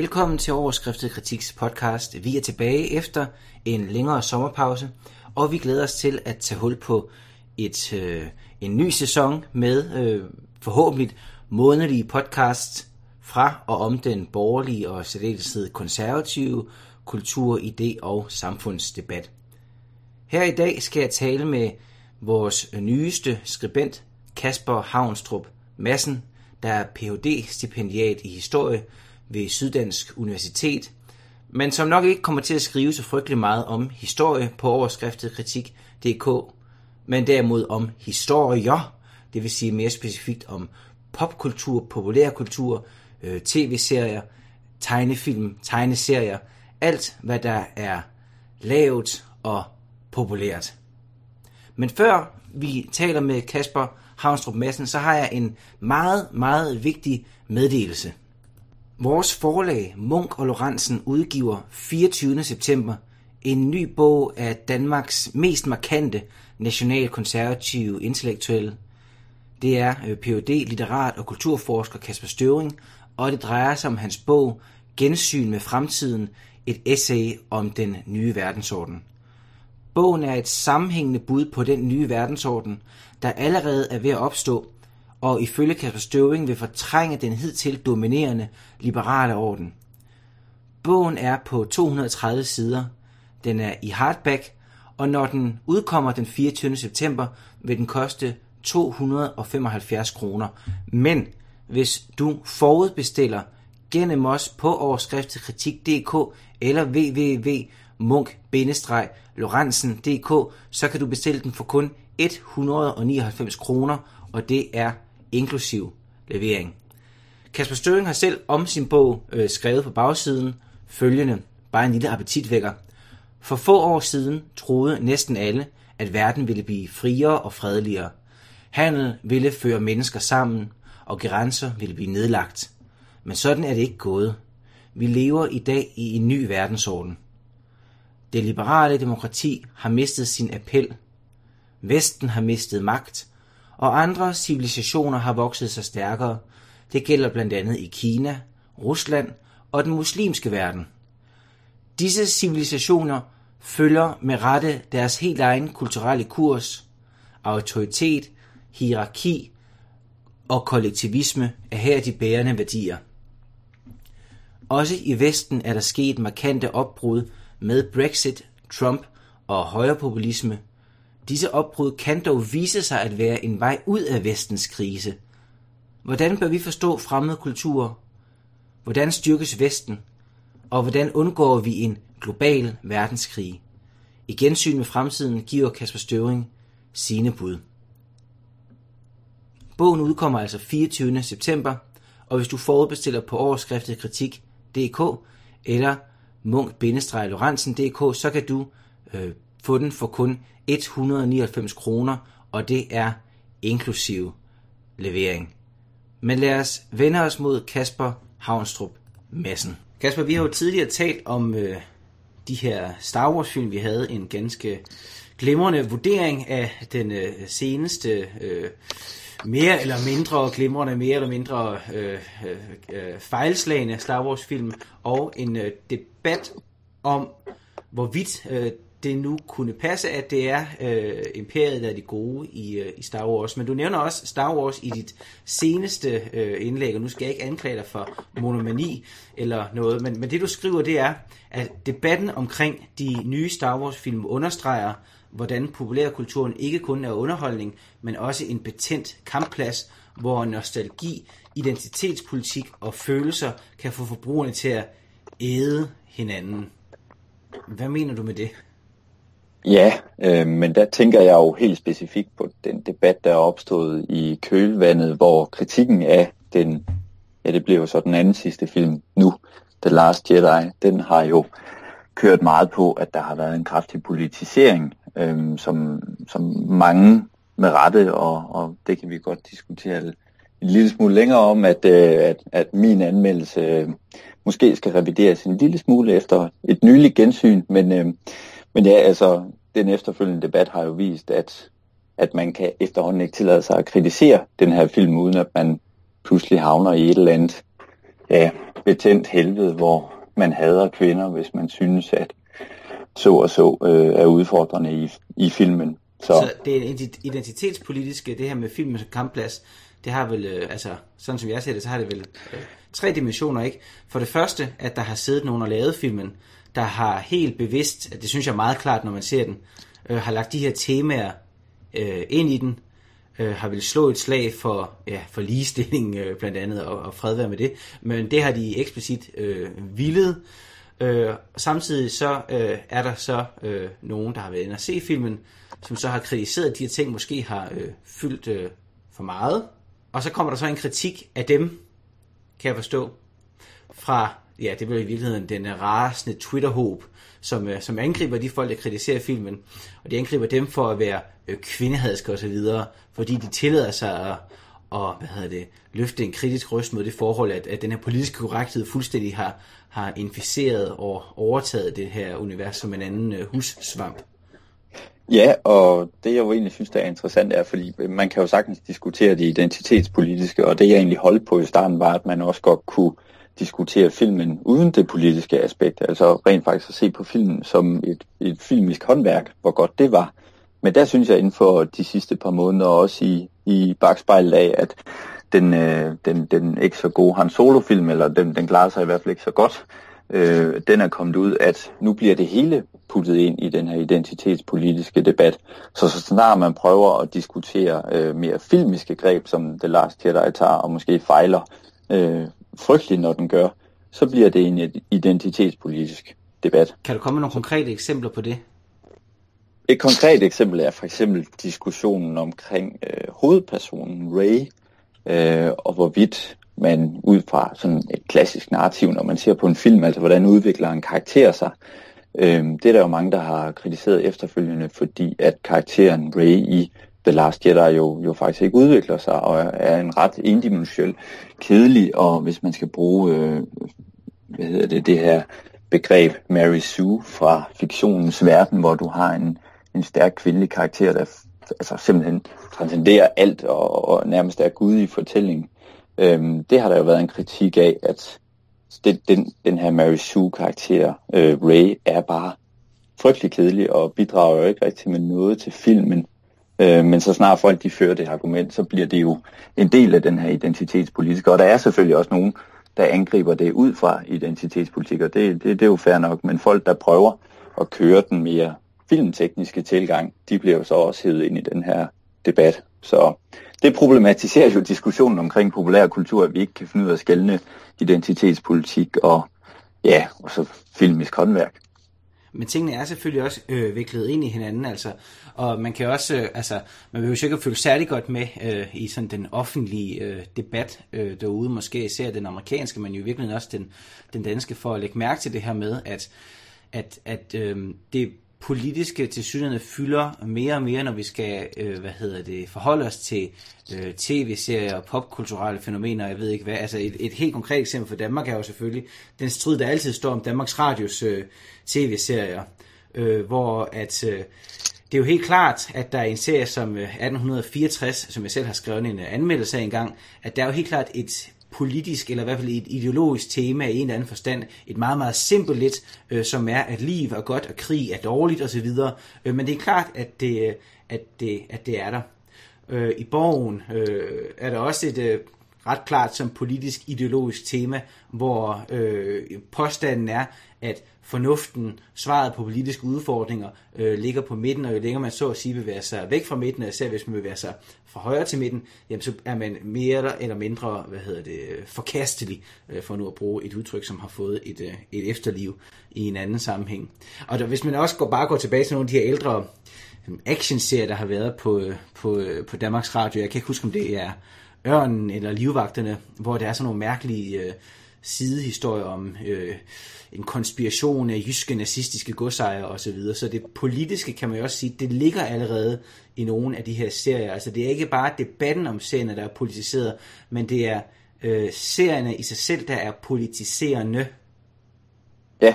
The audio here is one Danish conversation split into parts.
Velkommen til Overskriftet Kritiks podcast. Vi er tilbage efter en længere sommerpause, og vi glæder os til at tage hul på et, øh, en ny sæson med øh, forhåbentlig månedlige podcast fra og om den borgerlige og særdeleshed konservative kultur, idé og samfundsdebat. Her i dag skal jeg tale med vores nyeste skribent, Kasper Havnstrup Madsen, der er Ph.D. stipendiat i historie ved Syddansk Universitet, men som nok ikke kommer til at skrive så frygtelig meget om historie på overskriftet kritik.dk, men derimod om historier, det vil sige mere specifikt om popkultur, populærkultur, øh, tv-serier, tegnefilm, tegneserier, alt hvad der er lavet og populært. Men før vi taler med Kasper Havnstrup Madsen, så har jeg en meget, meget vigtig meddelelse. Vores forlag, Munk og Lorentzen, udgiver 24. september en ny bog af Danmarks mest markante nationalkonservative intellektuelle. Det er øh, Ph.D. litterat og kulturforsker Kasper Støvring, og det drejer sig om hans bog Gensyn med fremtiden, et essay om den nye verdensorden. Bogen er et sammenhængende bud på den nye verdensorden, der allerede er ved at opstå, og ifølge Kasper Støving vil fortrænge den hidtil dominerende liberale orden. Bogen er på 230 sider. Den er i hardback, og når den udkommer den 24. september, vil den koste 275 kroner. Men hvis du forudbestiller gennem os på overskriftekritik.dk eller www.munk-lorensen.dk, så kan du bestille den for kun 199 kroner, og det er inklusiv levering. Kasper Støring har selv om sin bog øh, skrevet på bagsiden følgende, bare en lille appetitvækker. For få år siden troede næsten alle, at verden ville blive friere og fredeligere. Handel ville føre mennesker sammen, og grænser ville blive nedlagt. Men sådan er det ikke gået. Vi lever i dag i en ny verdensorden. Det liberale demokrati har mistet sin appel. Vesten har mistet magt, og andre civilisationer har vokset sig stærkere. Det gælder blandt andet i Kina, Rusland og den muslimske verden. Disse civilisationer følger med rette deres helt egen kulturelle kurs. Autoritet, hierarki og kollektivisme er her de bærende værdier. Også i Vesten er der sket markante opbrud med Brexit, Trump og højrepopulisme – Disse opbrud kan dog vise sig at være en vej ud af vestens krise. Hvordan bør vi forstå fremmede kulturer? Hvordan styrkes Vesten? Og hvordan undgår vi en global verdenskrig? I gensyn med fremtiden giver Kasper Støvring sine bud. Bogen udkommer altså 24. september, og hvis du forudbestiller på overskriftet kritik.dk eller munk så kan du øh, få den for kun 199 kroner, og det er inklusiv levering. Men lad os vende os mod Kasper Havnstrup Madsen. Kasper, vi har jo tidligere talt om øh, de her Star Wars film. Vi havde en ganske glimrende vurdering af den øh, seneste øh, mere eller mindre glimrende, mere eller mindre øh, øh, øh fejlslagende Star Wars film, og en øh, debat om, hvorvidt øh, det nu kunne passe, at det er øh, imperiet, der er de gode i, øh, i Star Wars. Men du nævner også Star Wars i dit seneste øh, indlæg, og nu skal jeg ikke anklage dig for monomani eller noget, men, men det du skriver, det er, at debatten omkring de nye Star Wars-film understreger, hvordan populærkulturen ikke kun er underholdning, men også en betændt kampplads, hvor nostalgi, identitetspolitik og følelser kan få forbrugerne til at æde hinanden. Hvad mener du med det? Ja, øh, men der tænker jeg jo helt specifikt på den debat, der er opstået i kølvandet, hvor kritikken af den, ja det bliver jo så den anden sidste film nu, The Last Jedi, den har jo kørt meget på, at der har været en kraftig politisering, øh, som, som mange med rette, og, og det kan vi godt diskutere en lille smule længere om, at, øh, at, at min anmeldelse øh, måske skal revideres en lille smule efter et nyligt gensyn, men øh, men ja, altså, den efterfølgende debat har jo vist, at, at man kan efterhånden ikke tillade sig at kritisere den her film, uden at man pludselig havner i et eller andet ja, betændt helvede, hvor man hader kvinder, hvis man synes, at så og så øh, er udfordrende i, i filmen. Så. så det er identitetspolitiske, det her med filmen som kampplads, det har vel, øh, altså sådan som jeg ser det, så har det vel øh, tre dimensioner, ikke? For det første, at der har siddet nogen og lavet filmen, der har helt bevidst, det synes jeg er meget klart, når man ser den, øh, har lagt de her temaer øh, ind i den, øh, har vel slå et slag for, ja, for ligestilling øh, blandt andet, og, og fred være med det, men det har de eksplicit øh, villet. Øh, samtidig så øh, er der så øh, nogen, der har været inde og se filmen, som så har kritiseret, at de her ting måske har øh, fyldt øh, for meget. Og så kommer der så en kritik af dem, kan jeg forstå, fra, ja, det er i virkeligheden den rasende Twitter-håb, som, øh, som angriber de folk, der kritiserer filmen. Og de angriber dem for at være øh, kvindehadske osv., fordi de tillader sig at, og, hvad hedder det, løfte en kritisk røst mod det forhold, at, at den her politiske korrekthed fuldstændig har, har inficeret og overtaget det her univers som en anden øh, hussvamp. Ja, og det jeg jo egentlig synes, der er interessant, er, fordi man kan jo sagtens diskutere det identitetspolitiske, og det jeg egentlig holdt på i starten var, at man også godt kunne diskutere filmen uden det politiske aspekt, altså rent faktisk at se på filmen som et, et filmisk håndværk, hvor godt det var. Men der synes jeg inden for de sidste par måneder, også i, i bagspejlet af, at den, øh, den, den ikke så gode Han Solo-film, eller den, den klarer sig i hvert fald ikke så godt, øh, den er kommet ud, at nu bliver det hele puttet ind i den her identitetspolitiske debat. Så så snart man prøver at diskutere øh, mere filmiske greb, som The Last Jedi tager, og måske fejler øh, frygteligt, når den gør, så bliver det en identitetspolitisk debat. Kan du komme med nogle konkrete eksempler på det? Et konkret eksempel er for eksempel diskussionen omkring øh, hovedpersonen Ray, øh, og hvorvidt man ud fra sådan et klassisk narrativ, når man ser på en film, altså hvordan udvikler en karakter sig, øh, det er der jo mange, der har kritiseret efterfølgende, fordi at karakteren Ray i The Last Jedi jo, jo faktisk ikke udvikler sig, og er en ret endimensionel, kedelig, og hvis man skal bruge, øh, hvad hedder det, det her begreb Mary Sue fra fiktionens verden, hvor du har en, en stærk kvindelig karakter, der altså simpelthen transcenderer alt og, og nærmest er Gud i fortællingen. Øhm, det har der jo været en kritik af, at det, den, den her Mary Sue-karakter, øh, Ray, er bare frygtelig kedelig og bidrager jo ikke rigtig med noget til filmen. Øh, men så snart folk de fører det argument, så bliver det jo en del af den her identitetspolitik. Og der er selvfølgelig også nogen, der angriber det ud fra identitetspolitik, og det, det, det er jo fair nok. Men folk, der prøver at køre den mere filmtekniske tilgang, de bliver jo så også hævet ind i den her debat. Så det problematiserer jo diskussionen omkring populærkultur, at vi ikke kan finde ud af at skælne identitetspolitik og, ja, og så filmisk håndværk. Men tingene er selvfølgelig også øh, viklet ind i hinanden, altså. Og man kan også, øh, altså, man vil jo sikkert føle særlig godt med øh, i sådan den offentlige øh, debat øh, derude, måske især den amerikanske, men jo virkelig også den, den danske, for at lægge mærke til det her med, at, at, at øh, det politiske til synligheden fylder mere og mere, når vi skal øh, hvad hedder det, forholde os til øh, tv-serier og popkulturelle fænomener, jeg ved ikke hvad. Altså et, et helt konkret eksempel for Danmark er jo selvfølgelig den strid, der altid står om Danmarks Radios øh, tv-serier, øh, hvor at øh, det er jo helt klart, at der er en serie som øh, 1864, som jeg selv har skrevet en øh, anmeldelse af engang, at der er jo helt klart et politisk, eller i hvert fald et ideologisk tema i en eller anden forstand. Et meget, meget simpelt lidt, øh, som er, at liv er godt, og krig er dårligt osv. Øh, men det er klart, at det, at det, at det er der. Øh, I borgen øh, er der også et øh, ret klart som politisk ideologisk tema, hvor øh, påstanden er, at fornuften, svaret på politiske udfordringer, øh, ligger på midten, og jo længere man så at sige bevæger sig væk fra midten, især hvis man bevæger sig fra højre til midten, jamen så er man mere eller mindre, hvad hedder det, forkastelig, øh, for nu at bruge et udtryk, som har fået et, øh, et efterliv i en anden sammenhæng. Og der, hvis man også går, bare går tilbage til nogle af de her ældre øhm, actionserier, der har været på, øh, på, øh, på Danmarks Radio, jeg kan ikke huske, om det er Ørnen eller Livvagterne, hvor der er sådan nogle mærkelige øh, sidehistorier om øh, en konspiration af jyske nazistiske godsejere osv. Så, så det politiske, kan man jo også sige, det ligger allerede i nogle af de her serier. Altså det er ikke bare debatten om serierne, der er politiseret, men det er øh, serierne i sig selv, der er politiserende. Ja,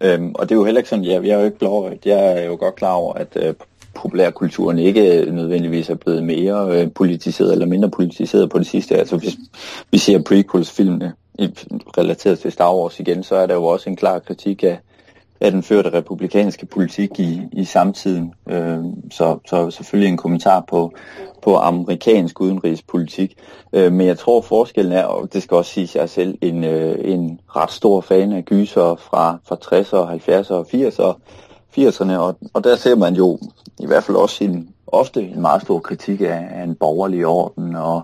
øhm, og det er jo heller ikke sådan, jeg, jeg er jo ikke klar jeg er jo godt klar over, at øh, populærkulturen ikke nødvendigvis er blevet mere øh, politiseret eller mindre politiseret på det sidste. Altså hvis vi ser prequels-filmene, relateret til Star Wars igen, så er der jo også en klar kritik af, af den førte republikanske politik i, i samtiden. Øh, så, så selvfølgelig en kommentar på, på amerikansk udenrigspolitik. Øh, men jeg tror forskellen er, og det skal også siges, jeg selv en, øh, en ret stor fan af gyser fra, fra 60'erne, 70'erne og 80'erne, 80'erne og, og der ser man jo i hvert fald også en, ofte en meget stor kritik af, af en borgerlig orden, og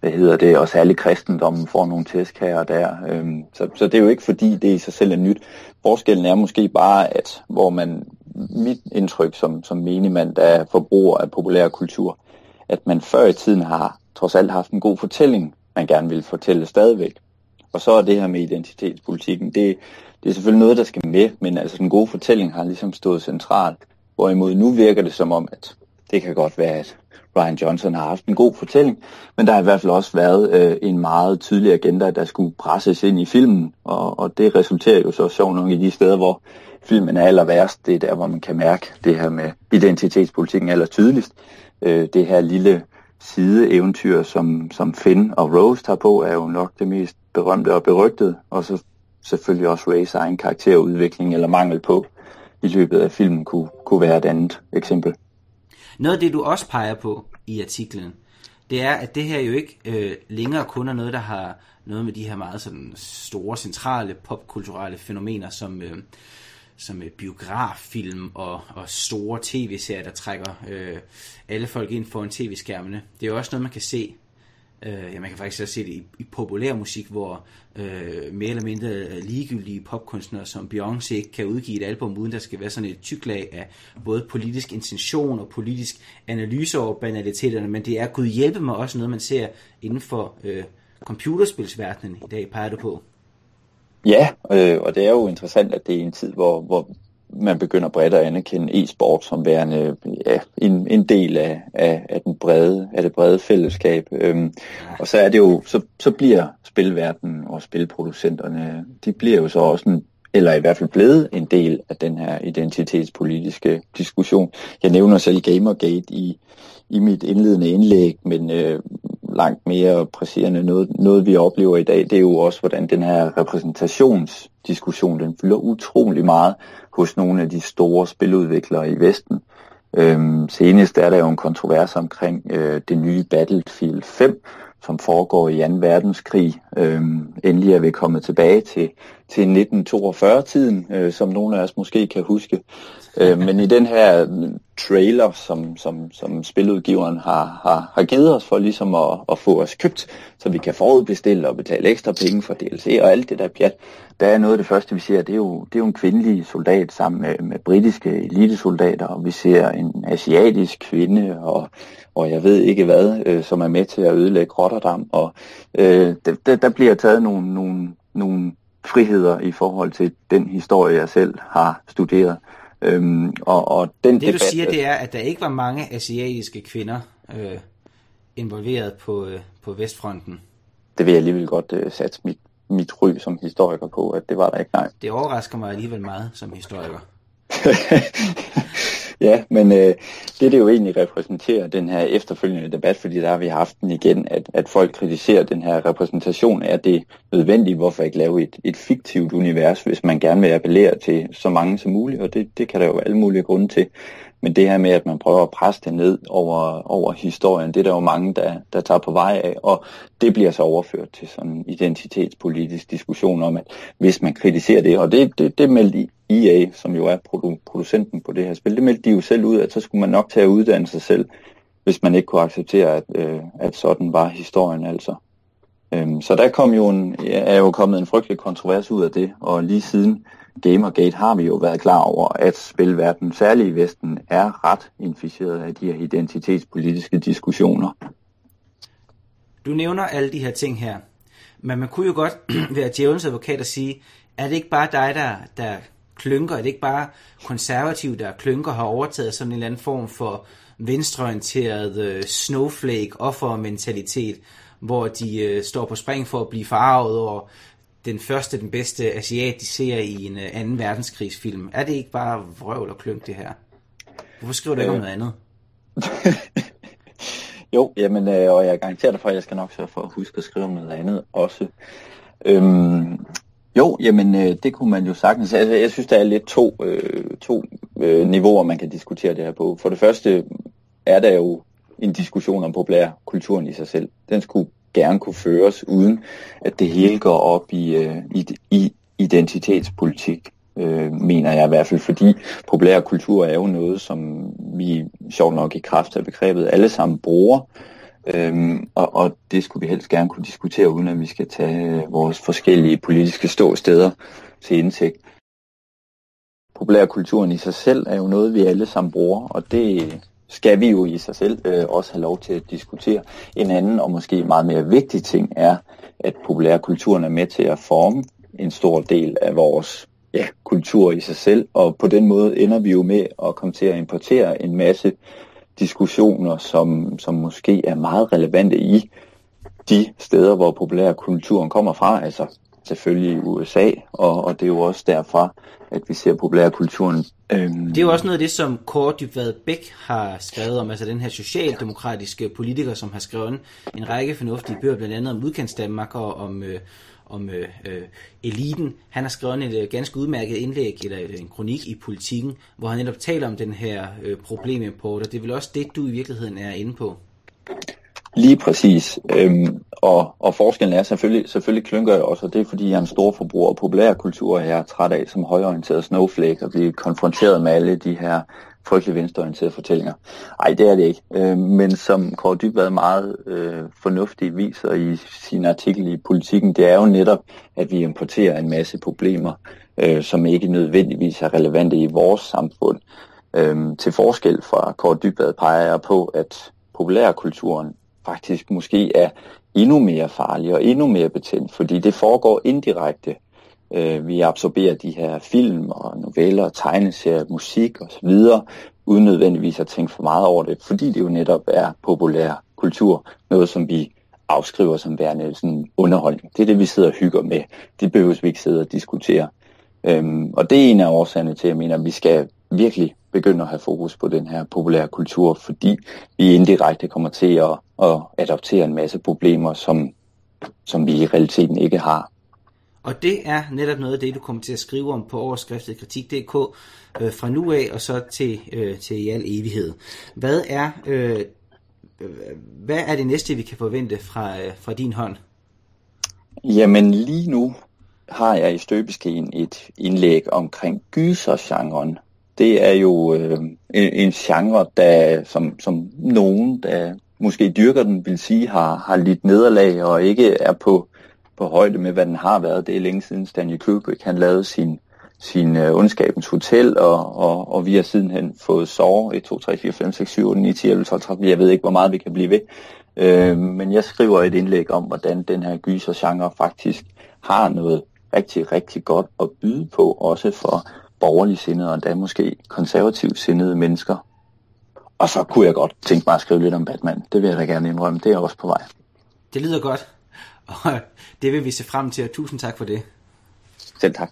hvad hedder det, og særligt kristendommen får nogle tæsk her og der. Øhm, så, så det er jo ikke fordi, det i sig selv er nyt. Forskellen er måske bare, at hvor man, mit indtryk som, som menigmand, der er forbruger af populær kultur, at man før i tiden har trods alt haft en god fortælling, man gerne vil fortælle stadigvæk. Og så er det her med identitetspolitikken, det, det er selvfølgelig noget, der skal med, men altså den gode fortælling har ligesom stået centralt. Hvorimod nu virker det som om, at det kan godt være, at Ryan Johnson har haft en god fortælling, men der har i hvert fald også været øh, en meget tydelig agenda, der skulle presses ind i filmen, og, og det resulterer jo så sjovt nok i de steder, hvor filmen er aller værst. Det er der, hvor man kan mærke det her med identitetspolitikken aller tydeligst. Øh, det her lille sideeventyr, som, som Finn og Rose tager på, er jo nok det mest berømte og berygtede, og så selvfølgelig også Rays egen karakterudvikling eller mangel på i løbet af filmen kunne, kunne være et andet eksempel. Noget af det, du også peger på i artiklen, det er, at det her jo ikke øh, længere kun er noget, der har noget med de her meget sådan store, centrale popkulturelle fænomener, som, øh, som øh, biograffilm og, og store tv-serier, der trækker øh, alle folk ind foran tv-skærmene. Det er jo også noget, man kan se Øh, ja, man kan faktisk også se det i, i populær musik, hvor øh, mere eller mindre øh, ligegyldige popkunstnere som Beyoncé ikke kan udgive et album, uden der skal være sådan et tyklag af både politisk intention og politisk analyse over banaliteterne, men det er gud hjælpe mig også noget, man ser inden for øh, computerspilsverdenen i dag, peger du på. Ja, øh, og det er jo interessant, at det er en tid, hvor, hvor man begynder bredt at anerkende e-sport som værende ja, en, en del af, af, af, den brede, af det brede fællesskab. Øhm, og så er det jo, så, så bliver spilverdenen og spilproducenterne, de bliver jo så også en, eller i hvert fald blevet en del af den her identitetspolitiske diskussion. Jeg nævner selv Gamergate i, i mit indledende indlæg, men øh, langt mere presserende noget, noget, vi oplever i dag, det er jo også, hvordan den her repræsentationsdiskussion, den fylder utrolig meget hos nogle af de store spiludviklere i Vesten. Øhm, senest er der jo en kontrovers omkring øh, det nye Battlefield 5, som foregår i 2. verdenskrig. Øhm, endelig er vi kommet tilbage til, til 1942-tiden, øh, som nogle af os måske kan huske. Øh, men i den her øh, trailer, som, som, som spiludgiveren har, har, har givet os for ligesom at, at få os købt, så vi kan forudbestille og betale ekstra penge for DLC og alt det der pjat, der er noget af det første, vi ser, det er jo, det er jo en kvindelig soldat sammen med, med britiske elitesoldater, og vi ser en asiatisk kvinde, og, og jeg ved ikke hvad, øh, som er med til at ødelægge Rotterdam, og øh, der, der bliver taget nogle, nogle, nogle friheder i forhold til den historie, jeg selv har studeret. Øhm, og, og den det debat, du siger, det er, at der ikke var mange asiatiske kvinder øh, involveret på, øh, på Vestfronten. Det vil jeg alligevel godt øh, sætte mit, mit ry som historiker på, at det var der ikke, nej. Det overrasker mig alligevel meget som historiker. Ja, men øh, det det jo egentlig repræsenterer, den her efterfølgende debat, fordi der har vi haft den igen, at, at folk kritiserer den her repræsentation, er det nødvendigt, hvorfor ikke lave et, et fiktivt univers, hvis man gerne vil appellere til så mange som muligt, og det, det kan der jo alle mulige grunde til. Men det her med, at man prøver at presse det ned over, over historien, det er der jo mange, der, der tager på vej af, og det bliver så overført til sådan en identitetspolitisk diskussion om, at hvis man kritiserer det, og det, det, det meldte EA, som jo er produ- producenten på det her spil, det meldte de jo selv ud, at så skulle man nok tage at uddanne sig selv, hvis man ikke kunne acceptere, at, øh, at sådan var historien altså. Øhm, så der kom jo en, er jo kommet en frygtelig kontrovers ud af det, og lige siden Gamergate har vi jo været klar over, at spilverdenen, særligt i Vesten, er ret inficeret af de her identitetspolitiske diskussioner. Du nævner alle de her ting her, men man kunne jo godt være djævelens advokat og sige, er det ikke bare dig, der, der klynker? Er det ikke bare konservative, der klynker har overtaget sådan en eller anden form for venstreorienteret øh, snowflake offermentalitet, hvor de øh, står på spring for at blive farvet over den første, den bedste asiat, de ser i en øh, anden verdenskrigsfilm. Er det ikke bare vrøvl og klynk det her? Hvorfor skriver du ikke øh. om noget andet? jo, jamen, øh, og jeg garanterer dig for, at jeg skal nok sørge for at huske at skrive om noget andet også. Øhm, jo, jamen øh, det kunne man jo sagtens. Altså, jeg synes, der er lidt to, øh, to øh, niveauer, man kan diskutere det her på. For det første er der jo en diskussion om populærkulturen i sig selv. Den skulle gerne kunne føres, uden at det hele går op i, øh, i, i identitetspolitik, øh, mener jeg i hvert fald, fordi populærkultur er jo noget, som vi sjovt nok i kraft af begrebet alle sammen bruger, Øhm, og, og det skulle vi helst gerne kunne diskutere, uden at vi skal tage øh, vores forskellige politiske ståsteder til indtægt. Populærkulturen i sig selv er jo noget, vi alle sammen bruger, og det skal vi jo i sig selv øh, også have lov til at diskutere. En anden og måske meget mere vigtig ting er, at populærkulturen er med til at forme en stor del af vores ja, kultur i sig selv, og på den måde ender vi jo med at komme til at importere en masse diskussioner, som, som måske er meget relevante i de steder, hvor populærkulturen kommer fra, altså selvfølgelig i USA, og, og det er jo også derfra, at vi ser populærkulturen. Øhm... Det er jo også noget af det, som Kåre Dybvad Bæk har skrevet om, altså den her socialdemokratiske politiker, som har skrevet en række fornuftige bøger, blandt andet om udkants Danmark og om, øh, om øh, øh, eliten. Han har skrevet et øh, ganske udmærket indlæg, eller øh, en kronik i politikken, hvor han netop taler om den her øh, problemimport, og det er vel også det, du i virkeligheden er inde på. Lige præcis. Øhm, og, og forskellen er selvfølgelig, selvfølgelig klynker jeg også, og det er fordi, jeg er en stor forbruger af populærkultur, og jeg er træt af som højorienteret snowflake at blive konfronteret med alle de her frygtelig venstreorienterede fortællinger. Nej, det er det ikke. Øh, men som Kåre Dybvad meget øh, fornuftigt viser i sin artikel i Politikken, det er jo netop, at vi importerer en masse problemer, øh, som ikke nødvendigvis er relevante i vores samfund. Øh, til forskel fra Kåre Dybvad peger jeg på, at populærkulturen faktisk måske er endnu mere farlig og endnu mere betændt, fordi det foregår indirekte. Øh, vi absorberer de her film og noveller, tegneserier, musik osv., uden nødvendigvis at tænke for meget over det, fordi det jo netop er populær kultur, noget som vi afskriver som værende sådan underholdning. Det er det, vi sidder og hygger med. Det behøver vi ikke sidde og diskutere. Øhm, og det er en af årsagerne til, at jeg mener, at vi skal virkelig begynde at have fokus på den her populære kultur, fordi vi indirekte kommer til at, at adoptere en masse problemer, som, som vi i realiteten ikke har. Og det er netop noget af det, du kommer til at skrive om på overskriftet kritik.dk øh, fra nu af og så til, øh, til i al evighed. Hvad er, øh, øh, hvad er det næste, vi kan forvente fra, øh, fra din hånd? Jamen lige nu har jeg i støbeskeen et indlæg omkring gysergenren. Det er jo øh, en, en genre, der, som, som nogen, der måske dyrker den, vil sige, har, har lidt nederlag og ikke er på på højde med, hvad den har været. Det er længe siden Stanley Kubrick, han lavede sin, sin uh, ondskabens hotel, og, og, og vi har sidenhen fået Sår 1, 2, 3, 4, 5, 6, 7, 8, 9, 10, 11, 12, 13. Jeg ved ikke, hvor meget vi kan blive ved. Uh, men jeg skriver et indlæg om, hvordan den her gyser-genre faktisk har noget rigtig, rigtig godt at byde på, også for borgerlige sindede og endda måske konservativt sindede mennesker. Og så kunne jeg godt tænke mig at skrive lidt om Batman. Det vil jeg da gerne indrømme. Det er også på vej. Det lyder godt. Og det vil vi se frem til, og tusind tak for det. Selv tak.